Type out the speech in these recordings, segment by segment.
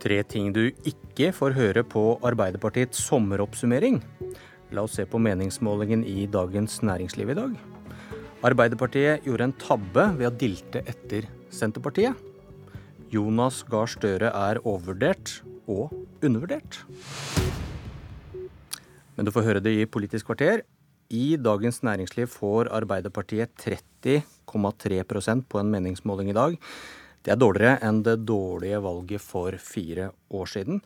Tre ting du ikke får høre på Arbeiderpartiets sommeroppsummering. La oss se på meningsmålingen i Dagens Næringsliv i dag. Arbeiderpartiet gjorde en tabbe ved å dilte etter Senterpartiet. Jonas Gahr Støre er overvurdert og undervurdert. Men du får høre det i Politisk kvarter. I Dagens Næringsliv får Arbeiderpartiet 30,3% på en meningsmåling i dag. Det er dårligere enn det dårlige valget for fire år siden.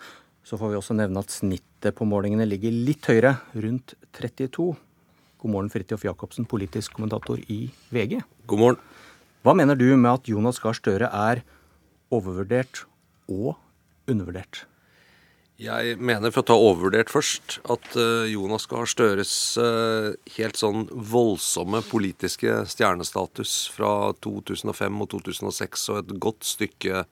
Så får vi også nevne at snittet på målingene ligger litt høyere, rundt 32. God morgen, Fridtjof Jacobsen, politisk kommentator i VG. God morgen. Hva mener du med at Jonas Gahr Støre er overvurdert og undervurdert? Jeg mener, for å ta overvurdert først, at uh, Jonas Gahr Støres uh, helt sånn voldsomme politiske stjernestatus fra 2005 og 2006 og et godt stykke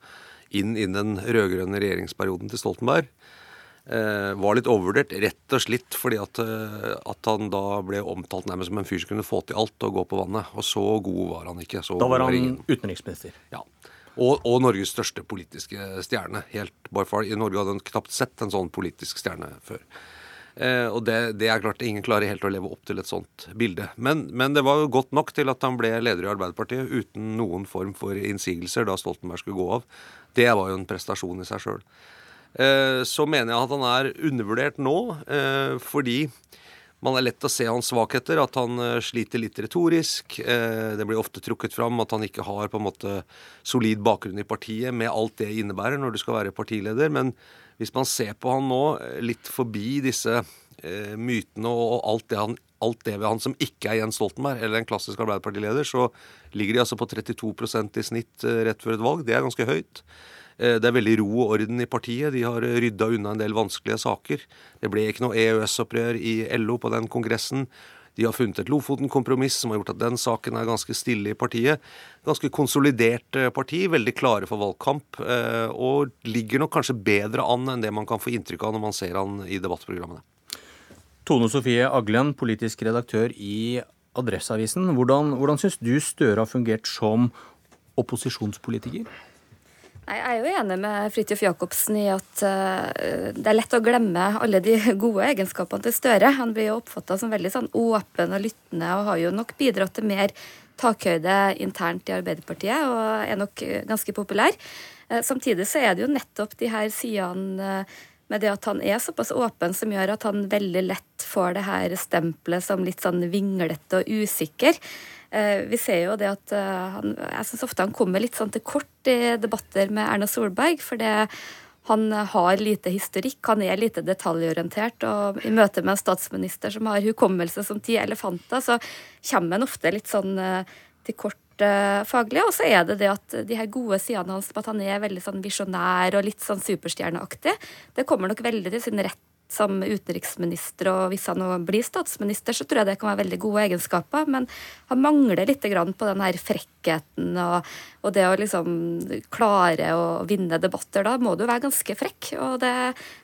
inn i den rød-grønne regjeringsperioden til Stoltenberg uh, var litt overvurdert. Rett og slett fordi at, at, han da ble omtalt nærmest som en fyr som kunne få til alt og gå på vannet. Og så god var han ikke. da var han utenriksminister? Ja. Og, og, Norges største politiske stjerne. Helt by far. I Norge hadde han knapt sett en sånn politisk stjerne før. Eh, og det, det, er klart ingen klarer helt å leve opp til et sånt bilde. Men, men, det var jo godt nok til at han ble leder i Arbeiderpartiet uten noen form for innsigelser da Stoltenberg skulle gå av. Det var jo en prestasjon i seg sjøl. Eh, så mener jeg at han er undervurdert nå, eh, fordi man er lett å se hans svakheter, at han eh, sliter litt retorisk. Eh, det blir ofte trukket fram at han ikke har på en måte solid bakgrunn i partiet, med alt det innebærer når du skal være partileder. Men hvis man ser på han nå, eh, litt forbi disse mytene og alt det, han, alt det ved han som ikke er Jens Stoltenberg, eller en klassisk Arbeiderpartileder, så ligger de altså på 32% i snitt rett før et valg. Det er ganske høyt. Eh, det er veldig ro og orden i partiet. De har rydda unna en del vanskelige saker. Det ble ikke noe EØS-opprør i LO på den kongressen. De har funnet et Lofoten-kompromiss som har gjort at den saken er ganske stille i partiet. Ganske konsolidert eh, parti, veldig klare for valgkamp. Eh, og ligger nok kanskje bedre an enn det man kan få inntrykk av når man ser han i debattprogrammene. Tone Sofie Aglen, politisk redaktør i Adresseavisen. Hvordan, hvordan syns du Støre har fungert som opposisjonspolitiker? Jeg er jo enig med Fridtjof Jacobsen i at uh, det er lett å glemme alle de gode egenskapene til Støre. Han blir jo oppfatta som veldig sånn åpen og lyttende, og har jo nok bidratt til mer takhøyde internt i Arbeiderpartiet, og er nok ganske populær. Uh, samtidig så er det jo nettopp de her sidene uh, med det at han er såpass åpen, som gjør at han veldig lett får det her stempelet som litt sånn vinglete og usikker. Eh, vi ser jo det at eh, han, jeg syns ofte han kommer litt sånn til kort i debatter med Erna Solberg. for det han har lite historikk, han er lite detaljorientert. Og i møte med en statsminister som har hukommelse som ti elefanter, så kommer han ofte litt sånn eh, til kort faglig. Og så er det det at de her gode sidene hans, at han er veldig sånn visjonær og litt sånn superstjerneaktig, det kommer nok veldig til sin rett som utenriksminister, og hvis han nå blir statsminister, så tror jeg det kan være veldig gode egenskaper. Men han mangler litt på den her frekkheten og, og, det å liksom klare å vinne debatter. Da må du være ganske frekk, og det,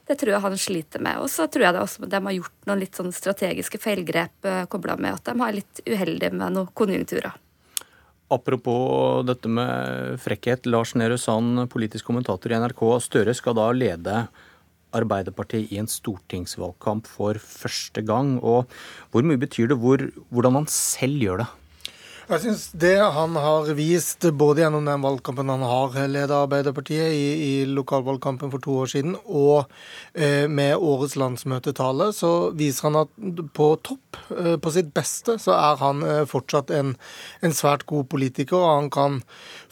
det tror jeg han sliter med. Og så tror jeg det også de har gjort noen litt sånn strategiske feilgrep eh, kobla med at de har litt uheldige med noen konjunkturer. Apropos dette med frekkhet. Lars Nehru Sand, politisk kommentator i NRK. Støre skal da lede Arbeiderpartiet i en stortingsvalgkamp for første gang. Og hvor mye betyr det hvor, hvordan han selv gjør det? Jeg syns det han har vist, både gjennom den valgkampen han har ledet Arbeiderpartiet i, i lokalvalgkampen for to år siden, og eh, med årets landsmøtetale, så viser han at på topp, eh, på sitt beste, så er han eh, fortsatt en, en, svært god politiker. og Han kan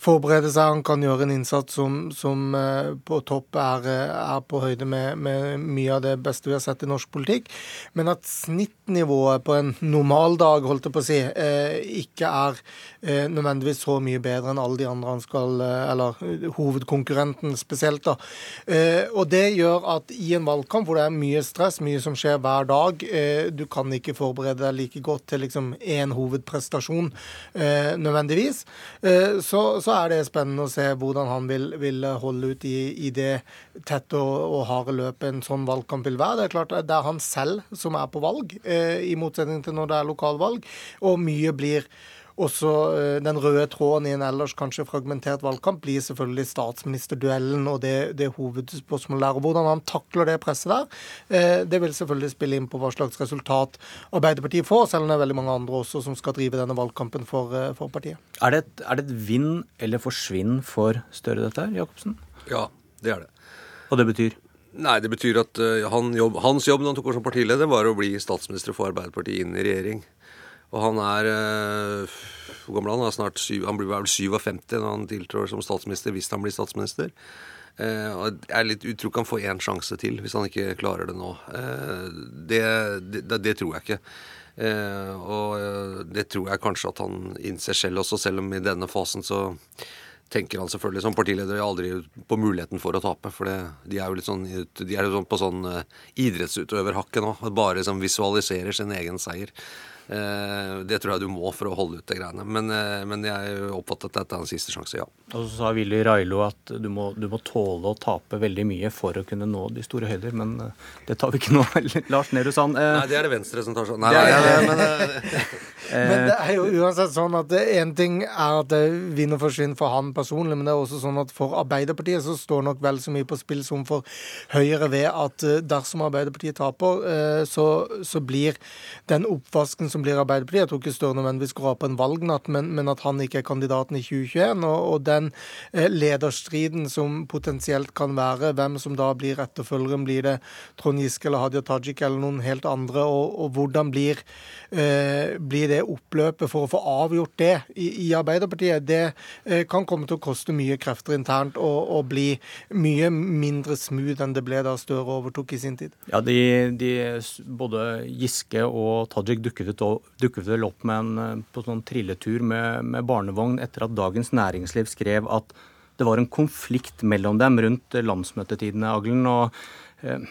forberede seg, han kan gjøre en innsats som, som eh, på topp er, er på høyde med, med, mye av det beste vi har sett i norsk politikk. Men at snittnivået på en normal dag, holdt jeg på å si, eh, ikke er eh, nødvendigvis så mye bedre enn alle de andre han skal eh, Eller eh, hovedkonkurrenten spesielt, da. Eh, og det gjør at i en valgkamp hvor det er mye stress, mye som skjer hver dag, eh, du kan ikke forberede deg like godt til liksom én hovedprestasjon eh, nødvendigvis, så, så, er det spennende å se hvordan han vil, vil holde ut i, i det tette og, og, harde løpet en sånn valgkamp vil være. Det er klart det er han selv som er på valg, i motsetning til når det er lokalvalg, og mye blir også eh, den røde tråden i en ellers kanskje fragmentert valgkamp blir selvfølgelig statsministerduellen og det, det hovedspørsmålet der. og Hvordan han takler det presset der, eh, det vil selvfølgelig spille inn på hva slags resultat Arbeiderpartiet får, selv om det er veldig mange andre også som skal drive denne valgkampen for, for partiet. Er det, et, er det et vinn eller forsvinn for Støre, dette her, Jacobsen? Ja, det er det. Og det betyr? Nei, det betyr at han jobb, hans jobb da han tok over som partileder, var å bli statsminister og få Arbeiderpartiet inn i regjering. Og han er uh, Hvor gammel er han? Er snart syv, han blir vel 57 når han tiltrår som statsminister, hvis han blir statsminister. Uh, og jeg litt, tror ikke han får én sjanse til hvis han ikke klarer det nå. Det, det, det, tror jeg ikke. og det tror jeg kanskje at han innser selv også, selv om i denne fasen så tenker han selvfølgelig som partileder aldri på muligheten for å tape. For det, de er jo litt sånn, de er jo sånn på sånn uh, idrettsutøverhakket nå. Bare liksom visualiserer sin egen seier. Uh, det tror jeg du må for å holde ut det greiene. Men, uh, men jeg oppfattet at dette er en siste sjanse, ja. Og så sa Willy Railo at du må, du må, tåle å tape veldig mye for å kunne nå de store høyder. Men det tar vi ikke nå. Lars Nehru Sand. Nei, det er det Venstre som tar sånn. Nei, nei, nei, nei men, men det er jo uansett sånn at én ting er at det vinner forsvinner for han personlig, men det er også sånn at for Arbeiderpartiet så står nok vel så mye på spill som for Høyre ved at eh, dersom Arbeiderpartiet taper, eh, så, så blir den oppvasken som blir Arbeiderpartiet Jeg tror ikke Støre nødvendigvis går av på en valgnatt, men, men, at han ikke er kandidaten i 2021. Og, og den eh, lederstriden som potensielt kan være, hvem som da blir etterfølgeren, blir det Trond Giske eller Hadia Tajik eller noen helt andre, og, og hvordan blir, eh, blir det oppløpet for å få avgjort det i, i Arbeiderpartiet, det eh, kan komme til å koste mye krefter internt og, og, bli mye mindre smooth enn det ble da Støre overtok i sin tid. Ja, de, de, Både Giske og Tajik dukket, dukket vel opp med en, eh, på sånn trilletur med, med barnevogn etter at Dagens Næringsliv skrev at det var en konflikt mellom dem rundt landsmøtetidene, Aglen. og eh,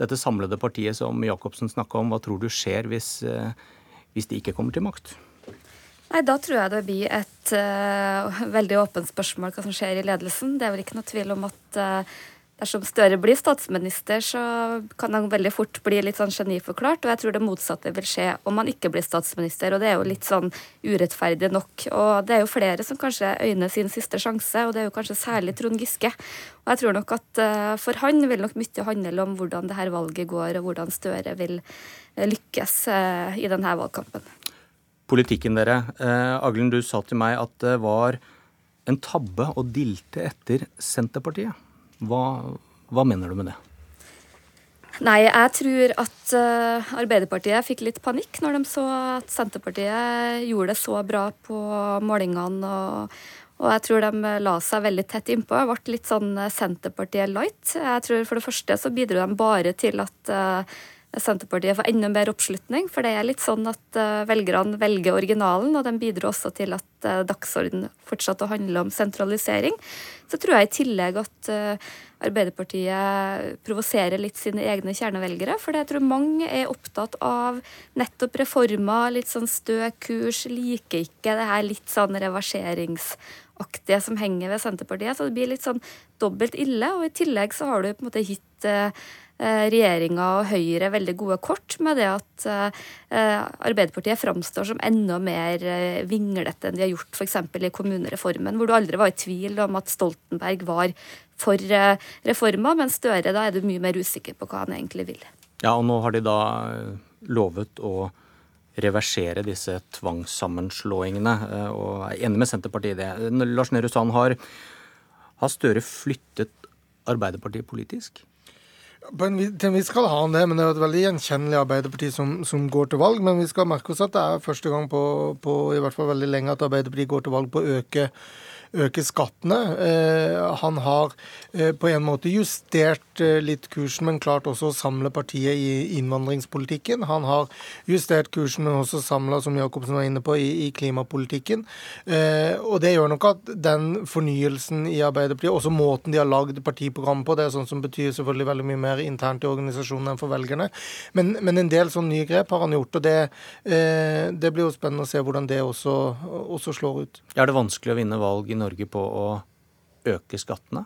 dette samlede partiet som Jacobsen snakka om, hva tror du skjer hvis eh, hvis de ikke kommer til makt? Nei, Da tror jeg det blir et uh, veldig åpent spørsmål hva som skjer i ledelsen. Det er vel ikke noe tvil om at uh, dersom Støre blir statsminister, så kan han veldig fort bli litt sånn geniforklart. Og jeg tror det motsatte vil skje om han ikke blir statsminister. Og det er jo litt sånn urettferdig nok. Og det er jo flere som kanskje øyner sin siste sjanse, og det er jo kanskje særlig Trond Giske. Og jeg tror nok at uh, for han vil nok mye handle om hvordan det her valget går, og hvordan Støre vil Eh, lykkes eh, i denne valgkampen. Politikken dere. Eh, Aglen, du sa til meg at det var en tabbe å dilte etter Senterpartiet. Hva, hva mener du med det? Nei, jeg tror at uh, Arbeiderpartiet fikk litt panikk når de så at Senterpartiet gjorde det så bra på målingene. Og, og jeg tror de la seg veldig tett innpå. Det ble litt sånn Senterpartiet light. Jeg tror For det første så bidro de bare til at uh, Senterpartiet får enda mer oppslutning. For det er litt sånn at uh, velgerne velger originalen, og de bidro også til at dagsordenen dagsorden fortsatte å handle om sentralisering. Så tror jeg i tillegg at uh, Arbeiderpartiet provoserer litt sine egne kjernevelgere. For jeg tror mange er opptatt av nettopp reformer, litt sånn stø kurs, liker ikke det her litt sånn reverseringsaktige som henger ved Senterpartiet. Så det blir litt sånn dobbelt ille. Og i tillegg så har du på en måte gitt Eh, regjeringa og Høyre veldig gode kort med det at eh, Arbeiderpartiet framstår som enda mer eh, vinglete enn de har gjort f.eks. i kommunereformen, hvor du aldri var i tvil om at Stoltenberg var for reformer, mens Støre da er du mye mer usikker på hva han egentlig vil. Ja, og nå har de da lovet å reversere disse tvangssammenslåingene, og er enig med Senterpartiet i det. Lars Nehru Sand, har, har Støre flyttet Arbeiderpartiet politisk? En, til en viss grad har han det, men det er et veldig gjenkjennelig Arbeiderparti som, som, går til valg. Men vi skal merke oss at det er første gang på, på i hvert fall veldig lenge at Arbeiderpartiet går til valg på å øke øke skattene. Eh, han har eh, på en måte justert eh, litt kursen, men klart også å samle partiet i innvandringspolitikken. Han har justert kursen, men også samla, som Jacobsen var inne på, i, klimapolitikken. Og det gjør nok at den fornyelsen i Arbeiderpartiet, også måten de har lagd partiprogrammet på, det er sånn som betyr selvfølgelig veldig mye mer internt i organisasjonen enn for velgerne. Men, men en del sånne nye grep har han gjort, og det, det blir jo spennende å se hvordan det også, også slår ut. Er det vanskelig å vinne valg i Norge på å øke skattene?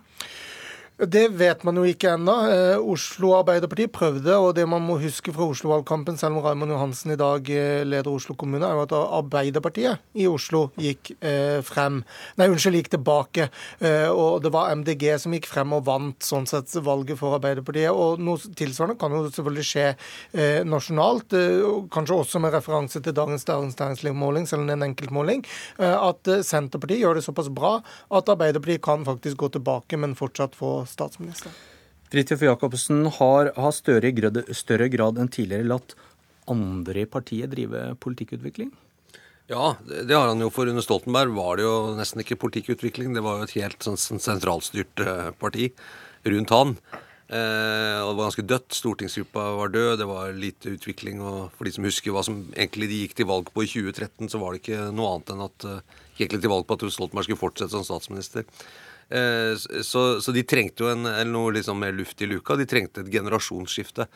Det vet man jo ikke ennå. Eh, Oslo Arbeiderparti prøvde, og det man må huske fra Oslo-valgkampen, selv om Raymond Johansen i dag eh, leder Oslo kommune, er jo at Arbeiderpartiet i Oslo gikk eh, frem. Nei, unnskyld, gikk tilbake. Og det var MDG som gikk frem og vant sånn sett valget for Arbeiderpartiet. Og noe tilsvarende kan jo selvfølgelig skje nasjonalt, kanskje også med referanse til dagens Dagens Næringsliv-måling, selv om det er en enkeltmåling, at Senterpartiet gjør det såpass bra at Arbeiderpartiet kan faktisk gå tilbake, men fortsatt få statsminister. Fridtjof Jacobsen har, har større, grad, større grad enn tidligere latt andre i partiet drive politikkutvikling? Ja, det, har han jo. For under Stoltenberg var det jo nesten ikke politikkutvikling. Det var jo et helt sånn, sentralstyrt uh, parti rundt han. Eh, og det var ganske dødt. Stortingsgruppa var død, det var lite utvikling. Og for de som husker hva som egentlig de gikk til valg på i 2013, så var det ikke noe annet enn at de gikk til valg på at Stoltenberg skulle fortsette som statsminister. Eh, så, så, de trengte jo en, noe liksom mer luft i luka. De trengte et generasjonsskifte.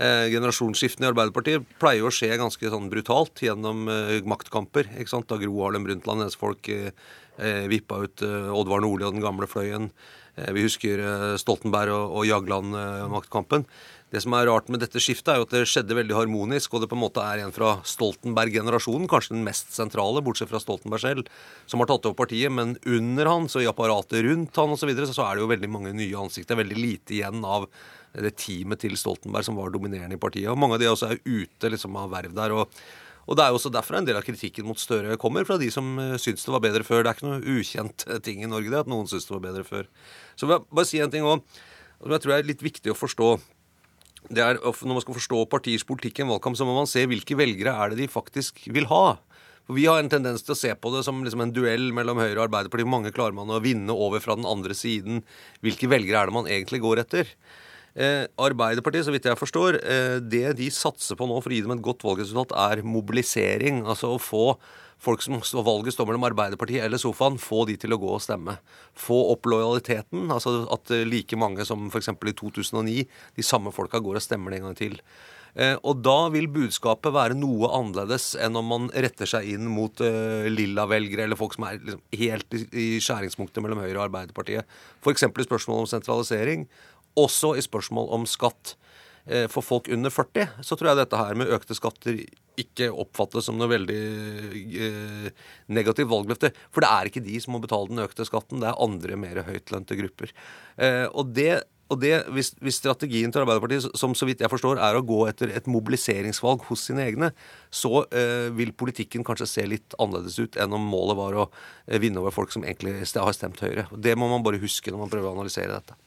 Eh, generasjonsskiftene i Arbeiderpartiet pleier å skje ganske sånn brutalt gjennom eh, maktkamper. ikke sant? Da Gro Harlem Brundtland, hennes folk, eh, eh, vippa ut eh, Oddvar Nordli og den gamle fløyen. Eh, vi husker Stoltenberg og, Jagland-maktkampen. Det som er rart med dette skiftet, er jo at det skjedde veldig harmonisk, og det på en måte er en fra Stoltenberg-generasjonen, kanskje den mest sentrale, bortsett fra Stoltenberg selv, som har tatt over partiet. Men under han, så i apparatet rundt han osv., så, videre, så er det jo veldig mange nye ansikter. Veldig lite igjen av det teamet til Stoltenberg som var dominerende i partiet. Og mange av de også er ute liksom, av verv der. og og Det er jo også derfor en del av kritikken mot Støre kommer, fra de som uh, syns det var bedre før. Det er ikke noe ukjent ting i Norge det at noen syns det var bedre før. Så vil jeg bare si en ting òg, som jeg tror er litt viktig å forstå det er, Når man skal forstå partiers politikk i en valgkamp, så må man se hvilke velgere er det de faktisk vil ha. For Vi har en tendens til å se på det som liksom en duell mellom Høyre og Arbeiderpartiet. Mange klarer man å vinne over fra den andre siden. Hvilke velgere er det man egentlig går etter? Eh, Arbeiderpartiet, så vidt jeg forstår, eh, det de satser på nå for å gi dem et godt valgresultat, er mobilisering. Altså å få folk som valget står mellom Arbeiderpartiet eller sofaen, få de til å gå og stemme. Få opp lojaliteten, altså at eh, like mange som f.eks. i 2009, de samme folka går og stemmer en gang til. Eh, og da vil budskapet være noe annerledes enn om man retter seg inn mot eh, lilla-velgere eller folk som er liksom, helt i, i skjæringspunktet mellom Høyre og Arbeiderpartiet. F.eks. i spørsmål om sentralisering, også i spørsmål om skatt. Eh, for folk under 40 så tror jeg dette her med økte skatter ikke oppfattes som noe veldig eh, negativt valgløfte. For det er ikke de som må betale den økte skatten, det er andre mer høytlønte grupper. Eh, og det og det, hvis, hvis, strategien til Arbeiderpartiet, som så vidt jeg forstår, er å gå etter et mobiliseringsvalg hos sine egne, så eh, vil politikken kanskje se litt annerledes ut enn om målet var å eh, vinne over folk som egentlig har stemt Høyre. Det må man bare huske når man prøver å analysere dette.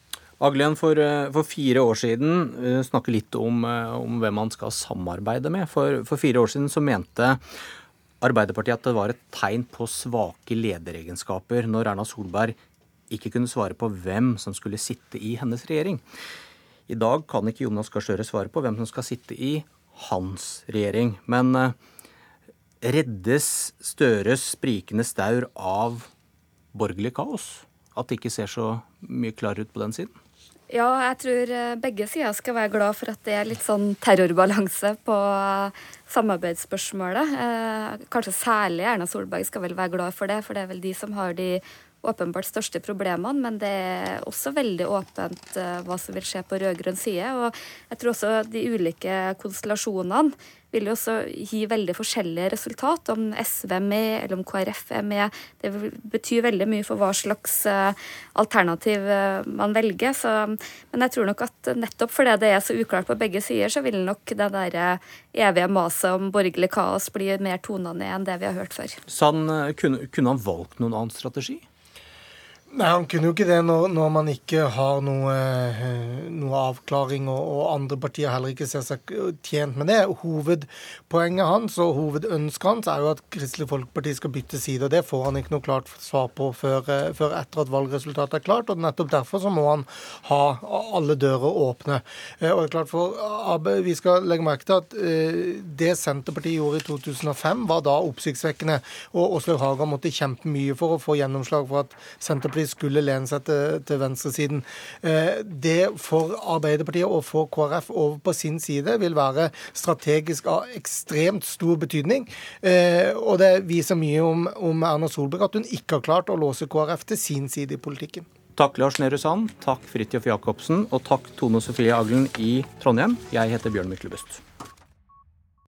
Aglen, for, eh, for, fire år siden uh, snakke litt om, uh, om, hvem man skal samarbeide med. For, for, fire år siden så mente Arbeiderpartiet at det var et tegn på svake lederegenskaper når Erna Solberg ikke kunne svare på hvem som skulle sitte i hennes regjering. I dag kan ikke Jonas Gahr Støre svare på hvem som skal sitte i hans regjering. Men reddes Støres sprikende staur av borgerlig kaos? At det ikke ser så mye klarere ut på den siden? Ja, jeg tror eh, begge sider skal være glad for at det er litt sånn terrorbalanse på samarbeidsspørsmålet. Eh, kanskje særlig Erna Solberg skal vel være glad for det, for det er vel de som har de åpenbart største problemene, men det er også veldig åpent uh, hva som vil skje på rød-grønn side. Og jeg tror også de ulike konstellasjonene vil jo også gi veldig forskjellige resultat. Om SV er med, eller om KrF er med. Det betyr veldig mye for hva slags uh, alternativ uh, man velger. Så, men jeg tror nok at nettopp fordi det er så uklart på begge sider, så vil nok det der evige maset om borgerlig kaos bli mer tona ned enn det vi har hørt før. Sann, kunne, kunne han valgt noen annen strategi? Nei, Han kunne jo ikke det når, når man ikke har noe, eh, noe avklaring, og, og, andre partier heller ikke ser seg tjent med det. Hovedpoenget hans og hovedønsket hans er jo at Kristelig Folkeparti skal bytte side. og Det får han ikke noe klart svar på før, eh, før etter at valgresultatet er klart. og Nettopp derfor så må han ha alle dører åpne. Eh, og det er klart for Vi skal legge merke til at det Senterpartiet gjorde i 2005, var da oppsiktsvekkende. Og Åslaug Haga måtte kjempe mye for å få gjennomslag for at Senterpartiet Arbeiderpartiet skulle lene seg til, til venstresiden. Eh, det for Arbeiderpartiet og for KrF over på sin side vil være strategisk av ekstremt stor betydning. Eh, og det viser mye om, om Erna Solberg at hun ikke har klart å låse KrF til sin side i politikken. Takk Lars Nehru Sand, takk Fridtjof Jacobsen, og takk Tone Sofie Aglen i Trondheim. Jeg heter Bjørn Myklebust.